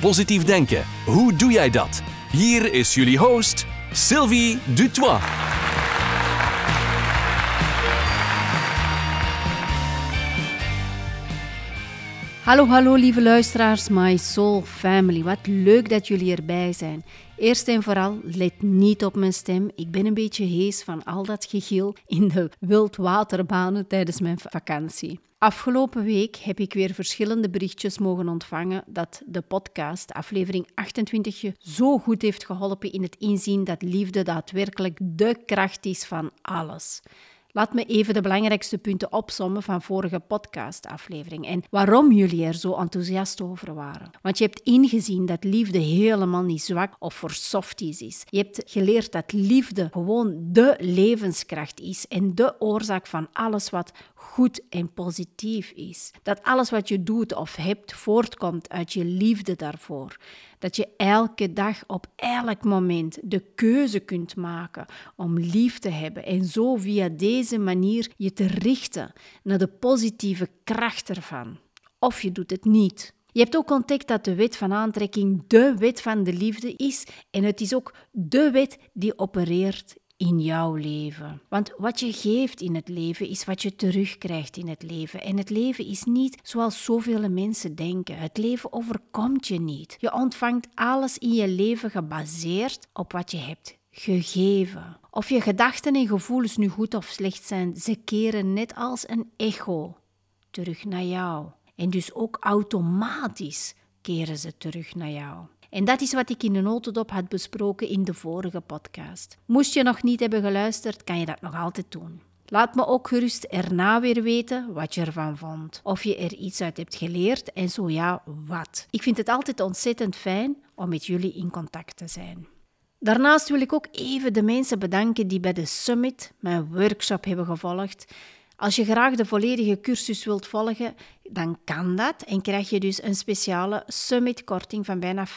Positief denken, hoe doe jij dat? Hier is jullie host, Sylvie Dutois. Hallo, hallo lieve luisteraars, my soul family. Wat leuk dat jullie erbij zijn. Eerst en vooral, let niet op mijn stem. Ik ben een beetje hees van al dat gegil in de wildwaterbanen tijdens mijn vakantie. Afgelopen week heb ik weer verschillende berichtjes mogen ontvangen dat de podcast, aflevering 28, je zo goed heeft geholpen in het inzien dat liefde daadwerkelijk de kracht is van alles. Laat me even de belangrijkste punten opsommen van vorige podcastaflevering en waarom jullie er zo enthousiast over waren. Want je hebt ingezien dat liefde helemaal niet zwak of voor softies is. Je hebt geleerd dat liefde gewoon de levenskracht is en de oorzaak van alles wat goed en positief is. Dat alles wat je doet of hebt voortkomt uit je liefde daarvoor. Dat je elke dag op elk moment de keuze kunt maken om lief te hebben en zo via deze manier je te richten naar de positieve kracht ervan. Of je doet het niet. Je hebt ook ontdekt dat de wet van aantrekking de wet van de liefde is en het is ook de wet die opereert in jouw leven. Want wat je geeft in het leven is wat je terugkrijgt in het leven. En het leven is niet zoals zoveel mensen denken. Het leven overkomt je niet. Je ontvangt alles in je leven gebaseerd op wat je hebt gegeven. Of je gedachten en gevoelens nu goed of slecht zijn, ze keren net als een echo terug naar jou. En dus ook automatisch keren ze terug naar jou. En dat is wat ik in de notendop had besproken in de vorige podcast. Moest je nog niet hebben geluisterd, kan je dat nog altijd doen. Laat me ook gerust erna weer weten wat je ervan vond. Of je er iets uit hebt geleerd en zo ja, wat. Ik vind het altijd ontzettend fijn om met jullie in contact te zijn. Daarnaast wil ik ook even de mensen bedanken die bij de Summit mijn workshop hebben gevolgd. Als je graag de volledige cursus wilt volgen, dan kan dat en krijg je dus een speciale summit-korting van bijna 50%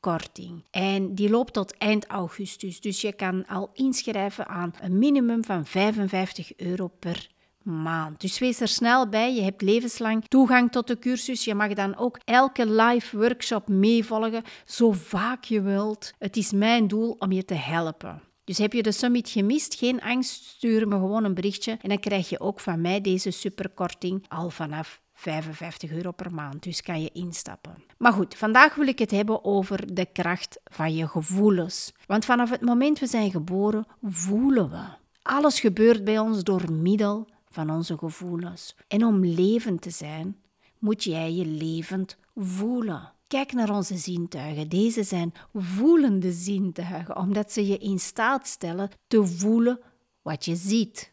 korting. En die loopt tot eind augustus, dus je kan al inschrijven aan een minimum van 55 euro per maand. Dus wees er snel bij. Je hebt levenslang toegang tot de cursus. Je mag dan ook elke live workshop meevolgen, zo vaak je wilt. Het is mijn doel om je te helpen. Dus heb je de summit gemist, geen angst, stuur me gewoon een berichtje en dan krijg je ook van mij deze superkorting al vanaf 55 euro per maand. Dus kan je instappen. Maar goed, vandaag wil ik het hebben over de kracht van je gevoelens. Want vanaf het moment we zijn geboren, voelen we. Alles gebeurt bij ons door middel van onze gevoelens. En om levend te zijn, moet jij je levend voelen. Kijk naar onze zintuigen. Deze zijn voelende zintuigen, omdat ze je in staat stellen te voelen wat je ziet,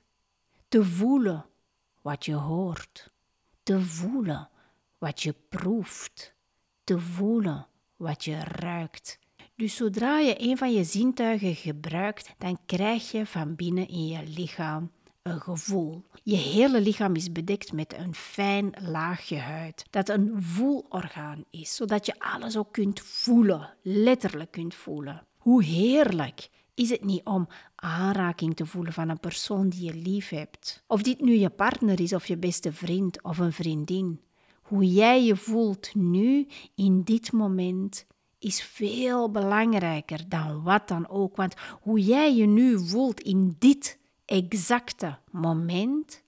te voelen wat je hoort, te voelen wat je proeft, te voelen wat je ruikt. Dus zodra je een van je zintuigen gebruikt, dan krijg je van binnen in je lichaam gevoel. Je hele lichaam is bedekt met een fijn laagje huid, dat een voelorgaan is, zodat je alles ook kunt voelen, letterlijk kunt voelen. Hoe heerlijk is het niet om aanraking te voelen van een persoon die je lief hebt? Of dit nu je partner is of je beste vriend of een vriendin. Hoe jij je voelt nu, in dit moment, is veel belangrijker dan wat dan ook. Want hoe jij je nu voelt in dit exacte moment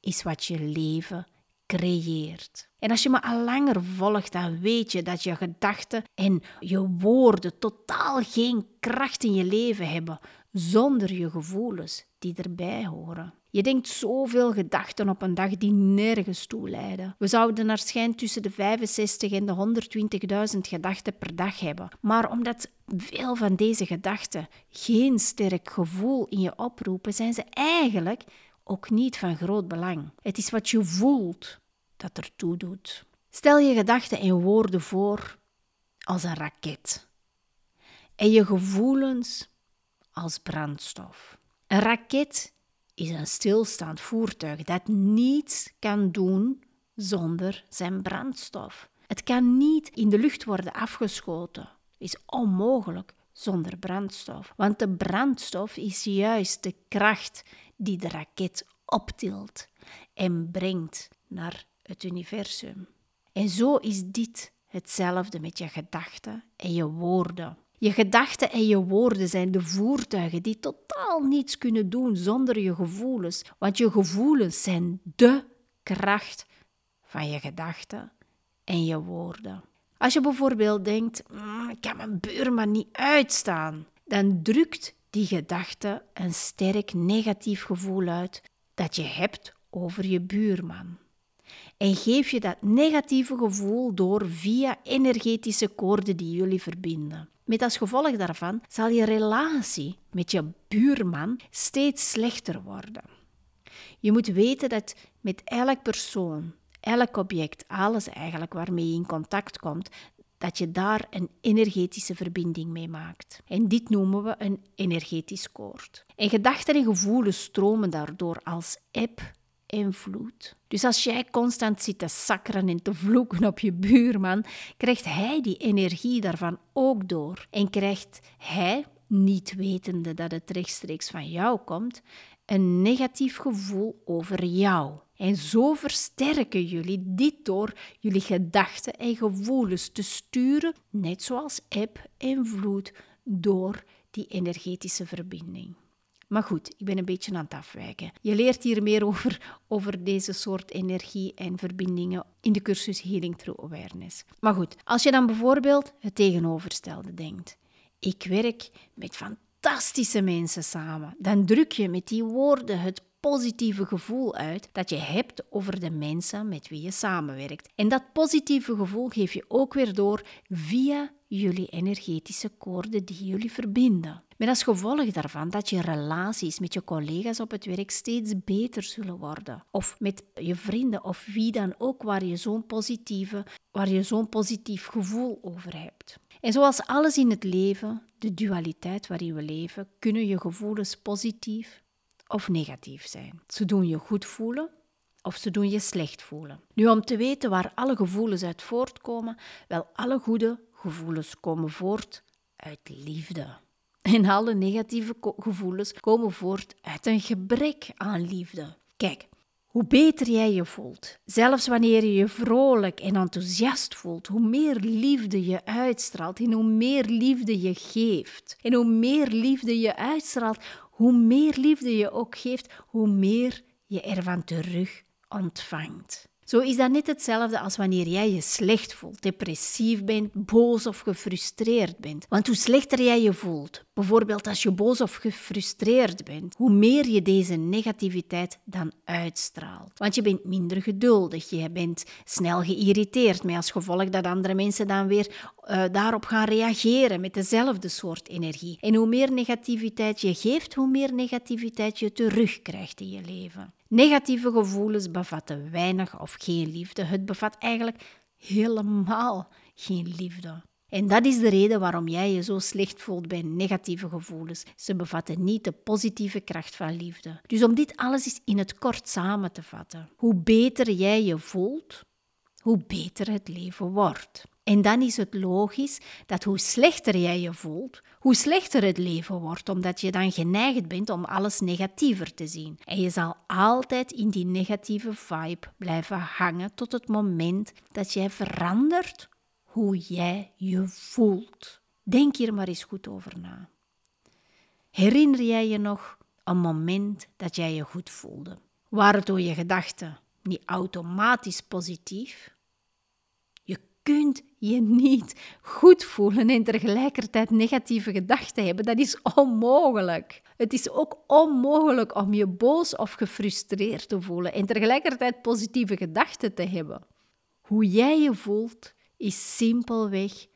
is wat je leven creëert. En als je me al langer volgt, dan weet je dat je gedachten en je woorden totaal geen kracht in je leven hebben zonder je gevoelens die erbij horen. Je denkt zoveel gedachten op een dag die nergens toe leiden. We zouden naar schijn tussen de 65 en de 120.000 gedachten per dag hebben. Maar omdat veel van deze gedachten geen sterk gevoel in je oproepen, zijn ze eigenlijk ook niet van groot belang. Het is wat je voelt dat ertoe doet. Stel je gedachten en woorden voor als een raket. en je gevoelens als brandstof. Een raket is een stilstaand voertuig dat niets kan doen zonder zijn brandstof. Het kan niet in de lucht worden afgeschoten. Is onmogelijk zonder brandstof. Want de brandstof is juist de kracht die de raket optilt en brengt naar het universum. En zo is dit hetzelfde met je gedachten en je woorden. Je gedachten en je woorden zijn de voertuigen die totaal niets kunnen doen zonder je gevoelens, want je gevoelens zijn de kracht van je gedachten en je woorden. Als je bijvoorbeeld denkt, mm, ik kan mijn buurman niet uitstaan, dan drukt die gedachte een sterk negatief gevoel uit dat je hebt over je buurman. En geef je dat negatieve gevoel door via energetische koorden die jullie verbinden. Met als gevolg daarvan zal je relatie met je buurman steeds slechter worden. Je moet weten dat met elk persoon, elk object, alles eigenlijk waarmee je in contact komt, dat je daar een energetische verbinding mee maakt. En dit noemen we een energetisch koord. En gedachten en gevoelens stromen daardoor als eb Dus als jij constant zit te sakkeren en te vloeken op je buurman, krijgt hij die energie daarvan ook door. En krijgt hij, niet wetende dat het rechtstreeks van jou komt, een negatief gevoel over jou. En zo versterken jullie dit door jullie gedachten en gevoelens te sturen, net zoals eb en vloed, door die energetische verbinding. Maar goed, ik ben een beetje aan het afwijken. Je leert hier meer over, over deze soort energie en verbindingen in de cursus Healing Through Awareness. Maar goed, als je dan bijvoorbeeld het tegenovergestelde denkt. Ik werk met fantastische mensen samen. Dan druk je met die woorden het positieve gevoel uit dat je hebt over de mensen met wie je samenwerkt. En dat positieve gevoel geef je ook weer door via jullie energetische koorden die jullie verbinden. Met als gevolg daarvan dat je relaties met je collega's op het werk steeds beter zullen worden. Of met je vrienden of wie dan ook waar je zo'n positieve, waar je zo'n positief gevoel over hebt. En zoals alles in het leven, de dualiteit waarin we leven, kunnen je gevoelens positief of negatief zijn. Ze doen je goed voelen of ze doen je slecht voelen. Nu, om te weten waar alle gevoelens uit voortkomen, wel, alle goede gevoelens komen voort uit liefde. En alle negatieve gevoelens komen voort uit een gebrek aan liefde. Kijk, hoe beter jij je voelt, zelfs wanneer je je vrolijk en enthousiast voelt, hoe meer liefde je uitstraalt en hoe meer liefde je geeft. En hoe meer liefde je uitstraalt, hoe meer liefde je ook geeft, hoe meer je ervan terug ontvangt. Zo is dat net hetzelfde als wanneer jij je slecht voelt, depressief bent, boos of gefrustreerd bent. Want hoe slechter jij je voelt, bijvoorbeeld als je boos of gefrustreerd bent, hoe meer je deze negativiteit dan uitstraalt. Want je bent minder geduldig, je bent snel geïrriteerd, met als gevolg dat andere mensen dan weer uh, daarop gaan reageren met dezelfde soort energie. En hoe meer negativiteit je geeft, hoe meer negativiteit je terugkrijgt in je leven. Negatieve gevoelens bevatten weinig of geen liefde. Het bevat eigenlijk helemaal geen liefde. En dat is de reden waarom jij je zo slecht voelt bij negatieve gevoelens. Ze bevatten niet de positieve kracht van liefde. Dus om dit alles eens in het kort samen te vatten. Hoe beter jij je voelt, hoe beter het leven wordt. En dan is het logisch dat hoe slechter jij je voelt, hoe slechter het leven wordt, omdat je dan geneigd bent om alles negatiever te zien. En je zal altijd in die negatieve vibe blijven hangen tot het moment dat jij verandert hoe jij je voelt. Denk hier maar eens goed over na. Herinner jij je nog een moment dat jij je goed voelde? Waren door je gedachten niet automatisch positief? kunt je niet goed voelen en tegelijkertijd negatieve gedachten hebben. Dat is onmogelijk. Het is ook onmogelijk om je boos of gefrustreerd te voelen en tegelijkertijd positieve gedachten te hebben. Hoe jij je voelt is simpelweg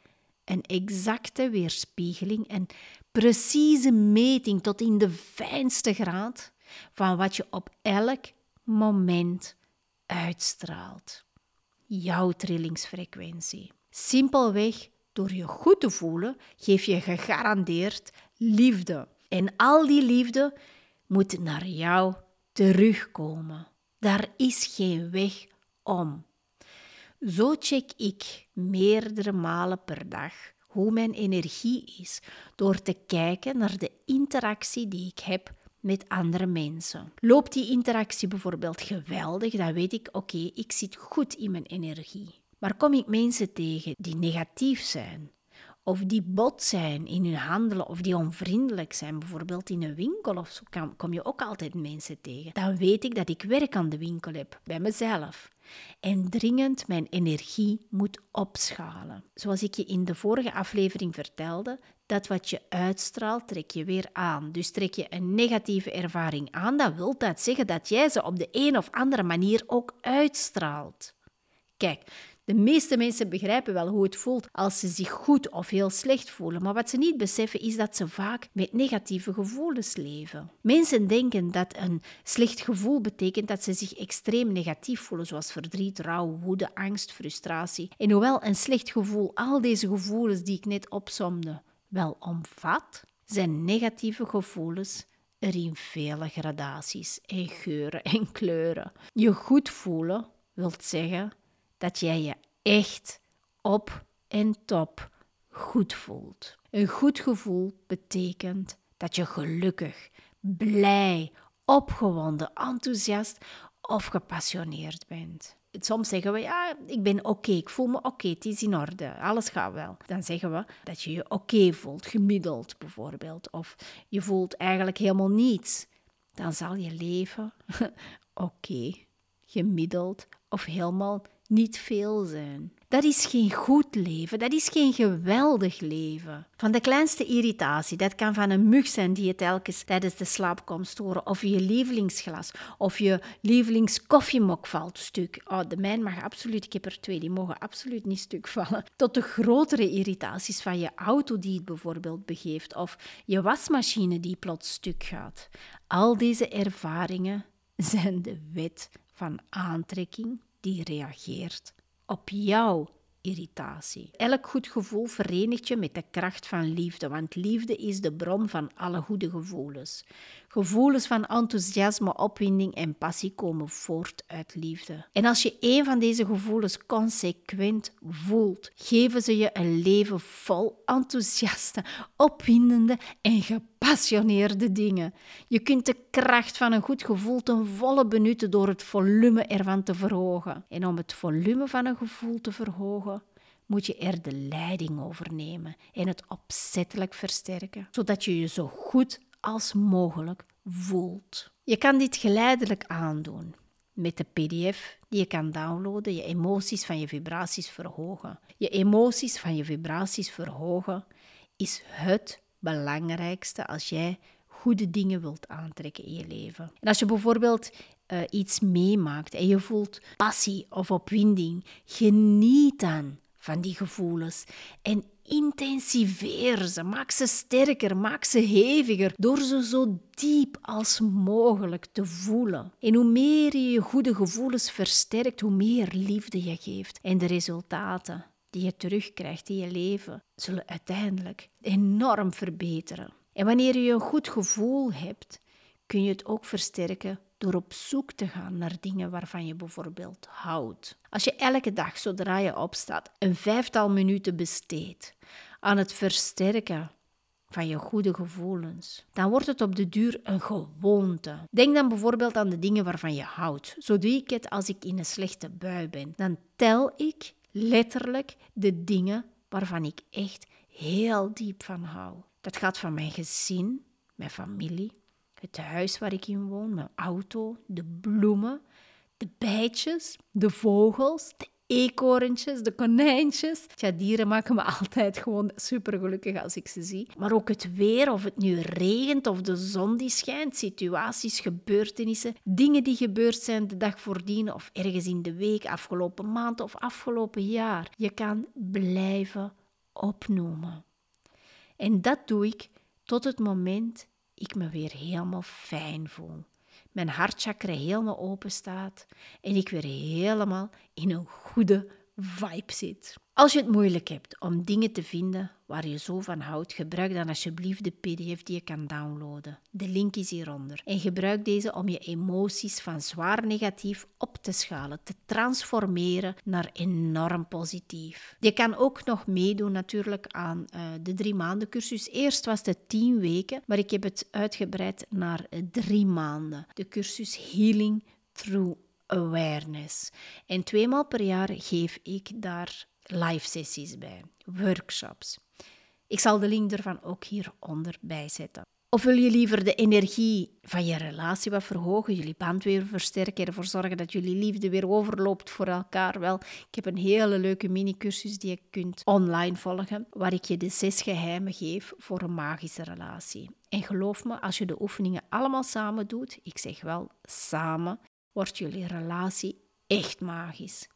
een exacte weerspiegeling, een precieze meting tot in de fijnste graad van wat je op elk moment uitstraalt jouw trillingsfrequentie. Simpelweg Door je goed te voelen, geef je gegarandeerd liefde. En al die liefde moet naar jou terugkomen. Daar is geen weg om. Zo check ik meerdere malen per dag hoe mijn energie is door te kijken naar de interactie die ik heb met andere mensen. Loopt die interactie bijvoorbeeld geweldig, dan weet ik, oké, ik zit goed in mijn energie. Maar kom ik mensen tegen die negatief zijn, of die bot zijn in hun handelen, of die onvriendelijk zijn, bijvoorbeeld in een winkel of zo, kom je ook altijd mensen tegen. Dan weet ik dat ik werk aan de winkel heb, bij mezelf. En dringend mijn energie moet opschalen. Zoals ik je in de vorige aflevering vertelde, dat wat je uitstraalt, trek je weer aan. Dus trek je een negatieve ervaring aan, dan wil dat zeggen dat jij ze op de een of andere manier ook uitstraalt. Kijk, de meeste mensen begrijpen wel hoe het voelt als ze zich goed of heel slecht voelen, maar wat ze niet beseffen is dat ze vaak met negatieve gevoelens leven. Mensen denken dat een slecht gevoel betekent dat ze zich extreem negatief voelen, zoals verdriet, rouw, woede, angst, frustratie. En hoewel een slecht gevoel al deze gevoelens die ik net opsomde wel omvat, zijn negatieve gevoelens er in vele gradaties en geuren en kleuren. Je goed voelen wil zeggen dat jij je echt op en top goed voelt. Een goed gevoel betekent dat je gelukkig, blij, opgewonden, enthousiast of gepassioneerd bent. Soms zeggen we, ja, ik ben oké, ik voel me oké, het is in orde, alles gaat wel. Dan zeggen we dat je je oké voelt, gemiddeld bijvoorbeeld, of je voelt eigenlijk helemaal niets. Dan zal je leven oké, gemiddeld of helemaal niet veel zijn. Dat is geen goed leven, dat is geen geweldig leven. Van de kleinste irritatie, dat kan van een mug zijn die je telkens tijdens de slaap komt storen, of je lievelingsglas, of je lievelingskoffiemok valt stuk. Oh, de mijn mag absoluut, ik heb er twee, die mogen absoluut niet stuk vallen. Tot de grotere irritaties van je auto die het bijvoorbeeld begeeft, of je wasmachine die plots stuk gaat. Al deze ervaringen zijn de wet van aantrekking die reageert op jouw irritatie. Elk goed gevoel verenigt je met de kracht van liefde, want liefde is de bron van alle goede gevoelens. Gevoelens van enthousiasme, opwinding en passie komen voort uit liefde. En als je een van deze gevoelens consequent voelt, geven ze je een leven vol enthousiaste, opwindende en gepassioneerde dingen. Je kunt de kracht van een goed gevoel ten volle benutten door het volume ervan te verhogen. En om het volume van een gevoel te verhogen, moet je er de leiding over nemen en het opzettelijk versterken, zodat je je zo goed als mogelijk voelt. Je kan dit geleidelijk aandoen met de PDF die je kan downloaden, je emoties van je vibraties verhogen. Je emoties van je vibraties verhogen is het belangrijkste als jij goede dingen wilt aantrekken in je leven. En als je bijvoorbeeld uh, iets meemaakt en je voelt passie of opwinding, geniet dan van die gevoelens en intensiveer ze. Maak ze sterker, maak ze heviger door ze zo diep als mogelijk te voelen. En hoe meer je je goede gevoelens versterkt, hoe meer liefde je geeft. En de resultaten die je terugkrijgt in je leven zullen uiteindelijk enorm verbeteren. En wanneer je een goed gevoel hebt, kun je het ook versterken door op zoek te gaan naar dingen waarvan je bijvoorbeeld houdt. Als je elke dag, zodra je opstaat, een vijftal minuten besteedt aan het versterken van je goede gevoelens, dan wordt het op de duur een gewoonte. Denk dan bijvoorbeeld aan de dingen waarvan je houdt. Zo doe ik het als ik in een slechte bui ben. Dan tel ik letterlijk de dingen waarvan ik echt heel diep van hou. Dat gaat van mijn gezin, mijn familie, het huis waar ik in woon, mijn auto, de bloemen, de bijtjes, de vogels, de eekhoorntjes, de konijntjes. Ja, dieren maken me altijd gewoon super gelukkig als ik ze zie. Maar ook het weer, of het nu regent of de zon die schijnt, situaties, gebeurtenissen, dingen die gebeurd zijn de dag voordien of ergens in de week, afgelopen maand of afgelopen jaar. Je kan blijven opnoemen. En dat doe ik tot het moment ik me weer helemaal fijn voel. Mijn hartchakra helemaal open staat en ik weer helemaal in een goede vibe zit. Als je het moeilijk hebt om dingen te vinden waar je zo van houdt, gebruik dan alsjeblieft de PDF die je kan downloaden. De link is hieronder. En gebruik deze om je emoties van zwaar negatief op te schalen, te transformeren naar enorm positief. Je kan ook nog meedoen natuurlijk aan uh, de drie maanden cursus. Eerst was het tien weken, maar ik heb het uitgebreid naar drie maanden. De cursus Healing Through Awareness. En tweemaal per jaar geef ik daar live sessies bij, workshops. Ik zal de link ervan ook hieronder bijzetten. Of wil je liever de energie van je relatie wat verhogen, jullie band weer versterken, ervoor zorgen dat jullie liefde weer overloopt voor elkaar? Wel, ik heb een hele leuke mini-cursus die je kunt online volgen, waar ik je de zes geheimen geef voor een magische relatie. En geloof me, als je de oefeningen allemaal samen doet, ik zeg wel samen, wordt jullie relatie echt magisch.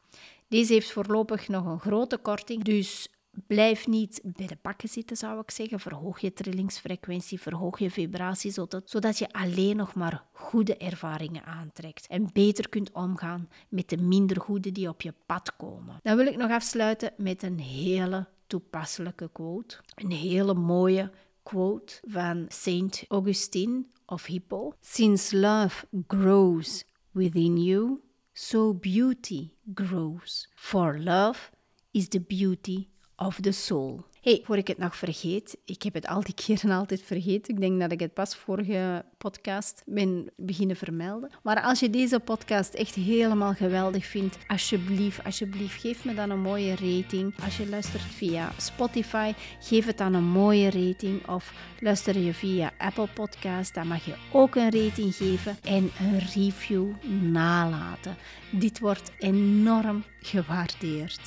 Deze heeft voorlopig nog een grote korting, dus blijf niet bij de pakken zitten, zou ik zeggen. Verhoog je trillingsfrequentie, verhoog je vibratie, zodat, je alleen nog maar goede ervaringen aantrekt en beter kunt omgaan met de minder goede die op je pad komen. Dan wil ik nog afsluiten met een hele toepasselijke quote. Een hele mooie quote van Saint Augustine of Hippo. Since love grows within you, so beauty grows. For love is the beauty of the soul. Hey, voor ik het nog vergeet, ik heb het al die keren altijd vergeten. Ik denk dat ik het pas vorige podcast ben beginnen vermelden. Maar als je deze podcast echt helemaal geweldig vindt, alsjeblieft, alsjeblieft, geef me dan een mooie rating. Als je luistert via Spotify, geef het dan een mooie rating. Of luister je via Apple Podcast, dan mag je ook een rating geven en een review nalaten. Dit wordt enorm gewaardeerd.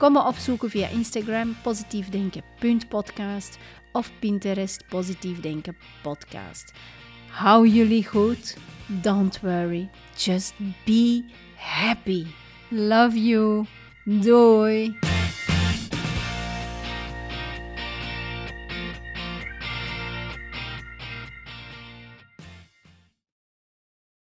Kom me opzoeken via Instagram positiefdenken.podcast of Pinterest Positief Denken Podcast. Hou jullie goed. Don't worry. Just be happy. Love you. Doei.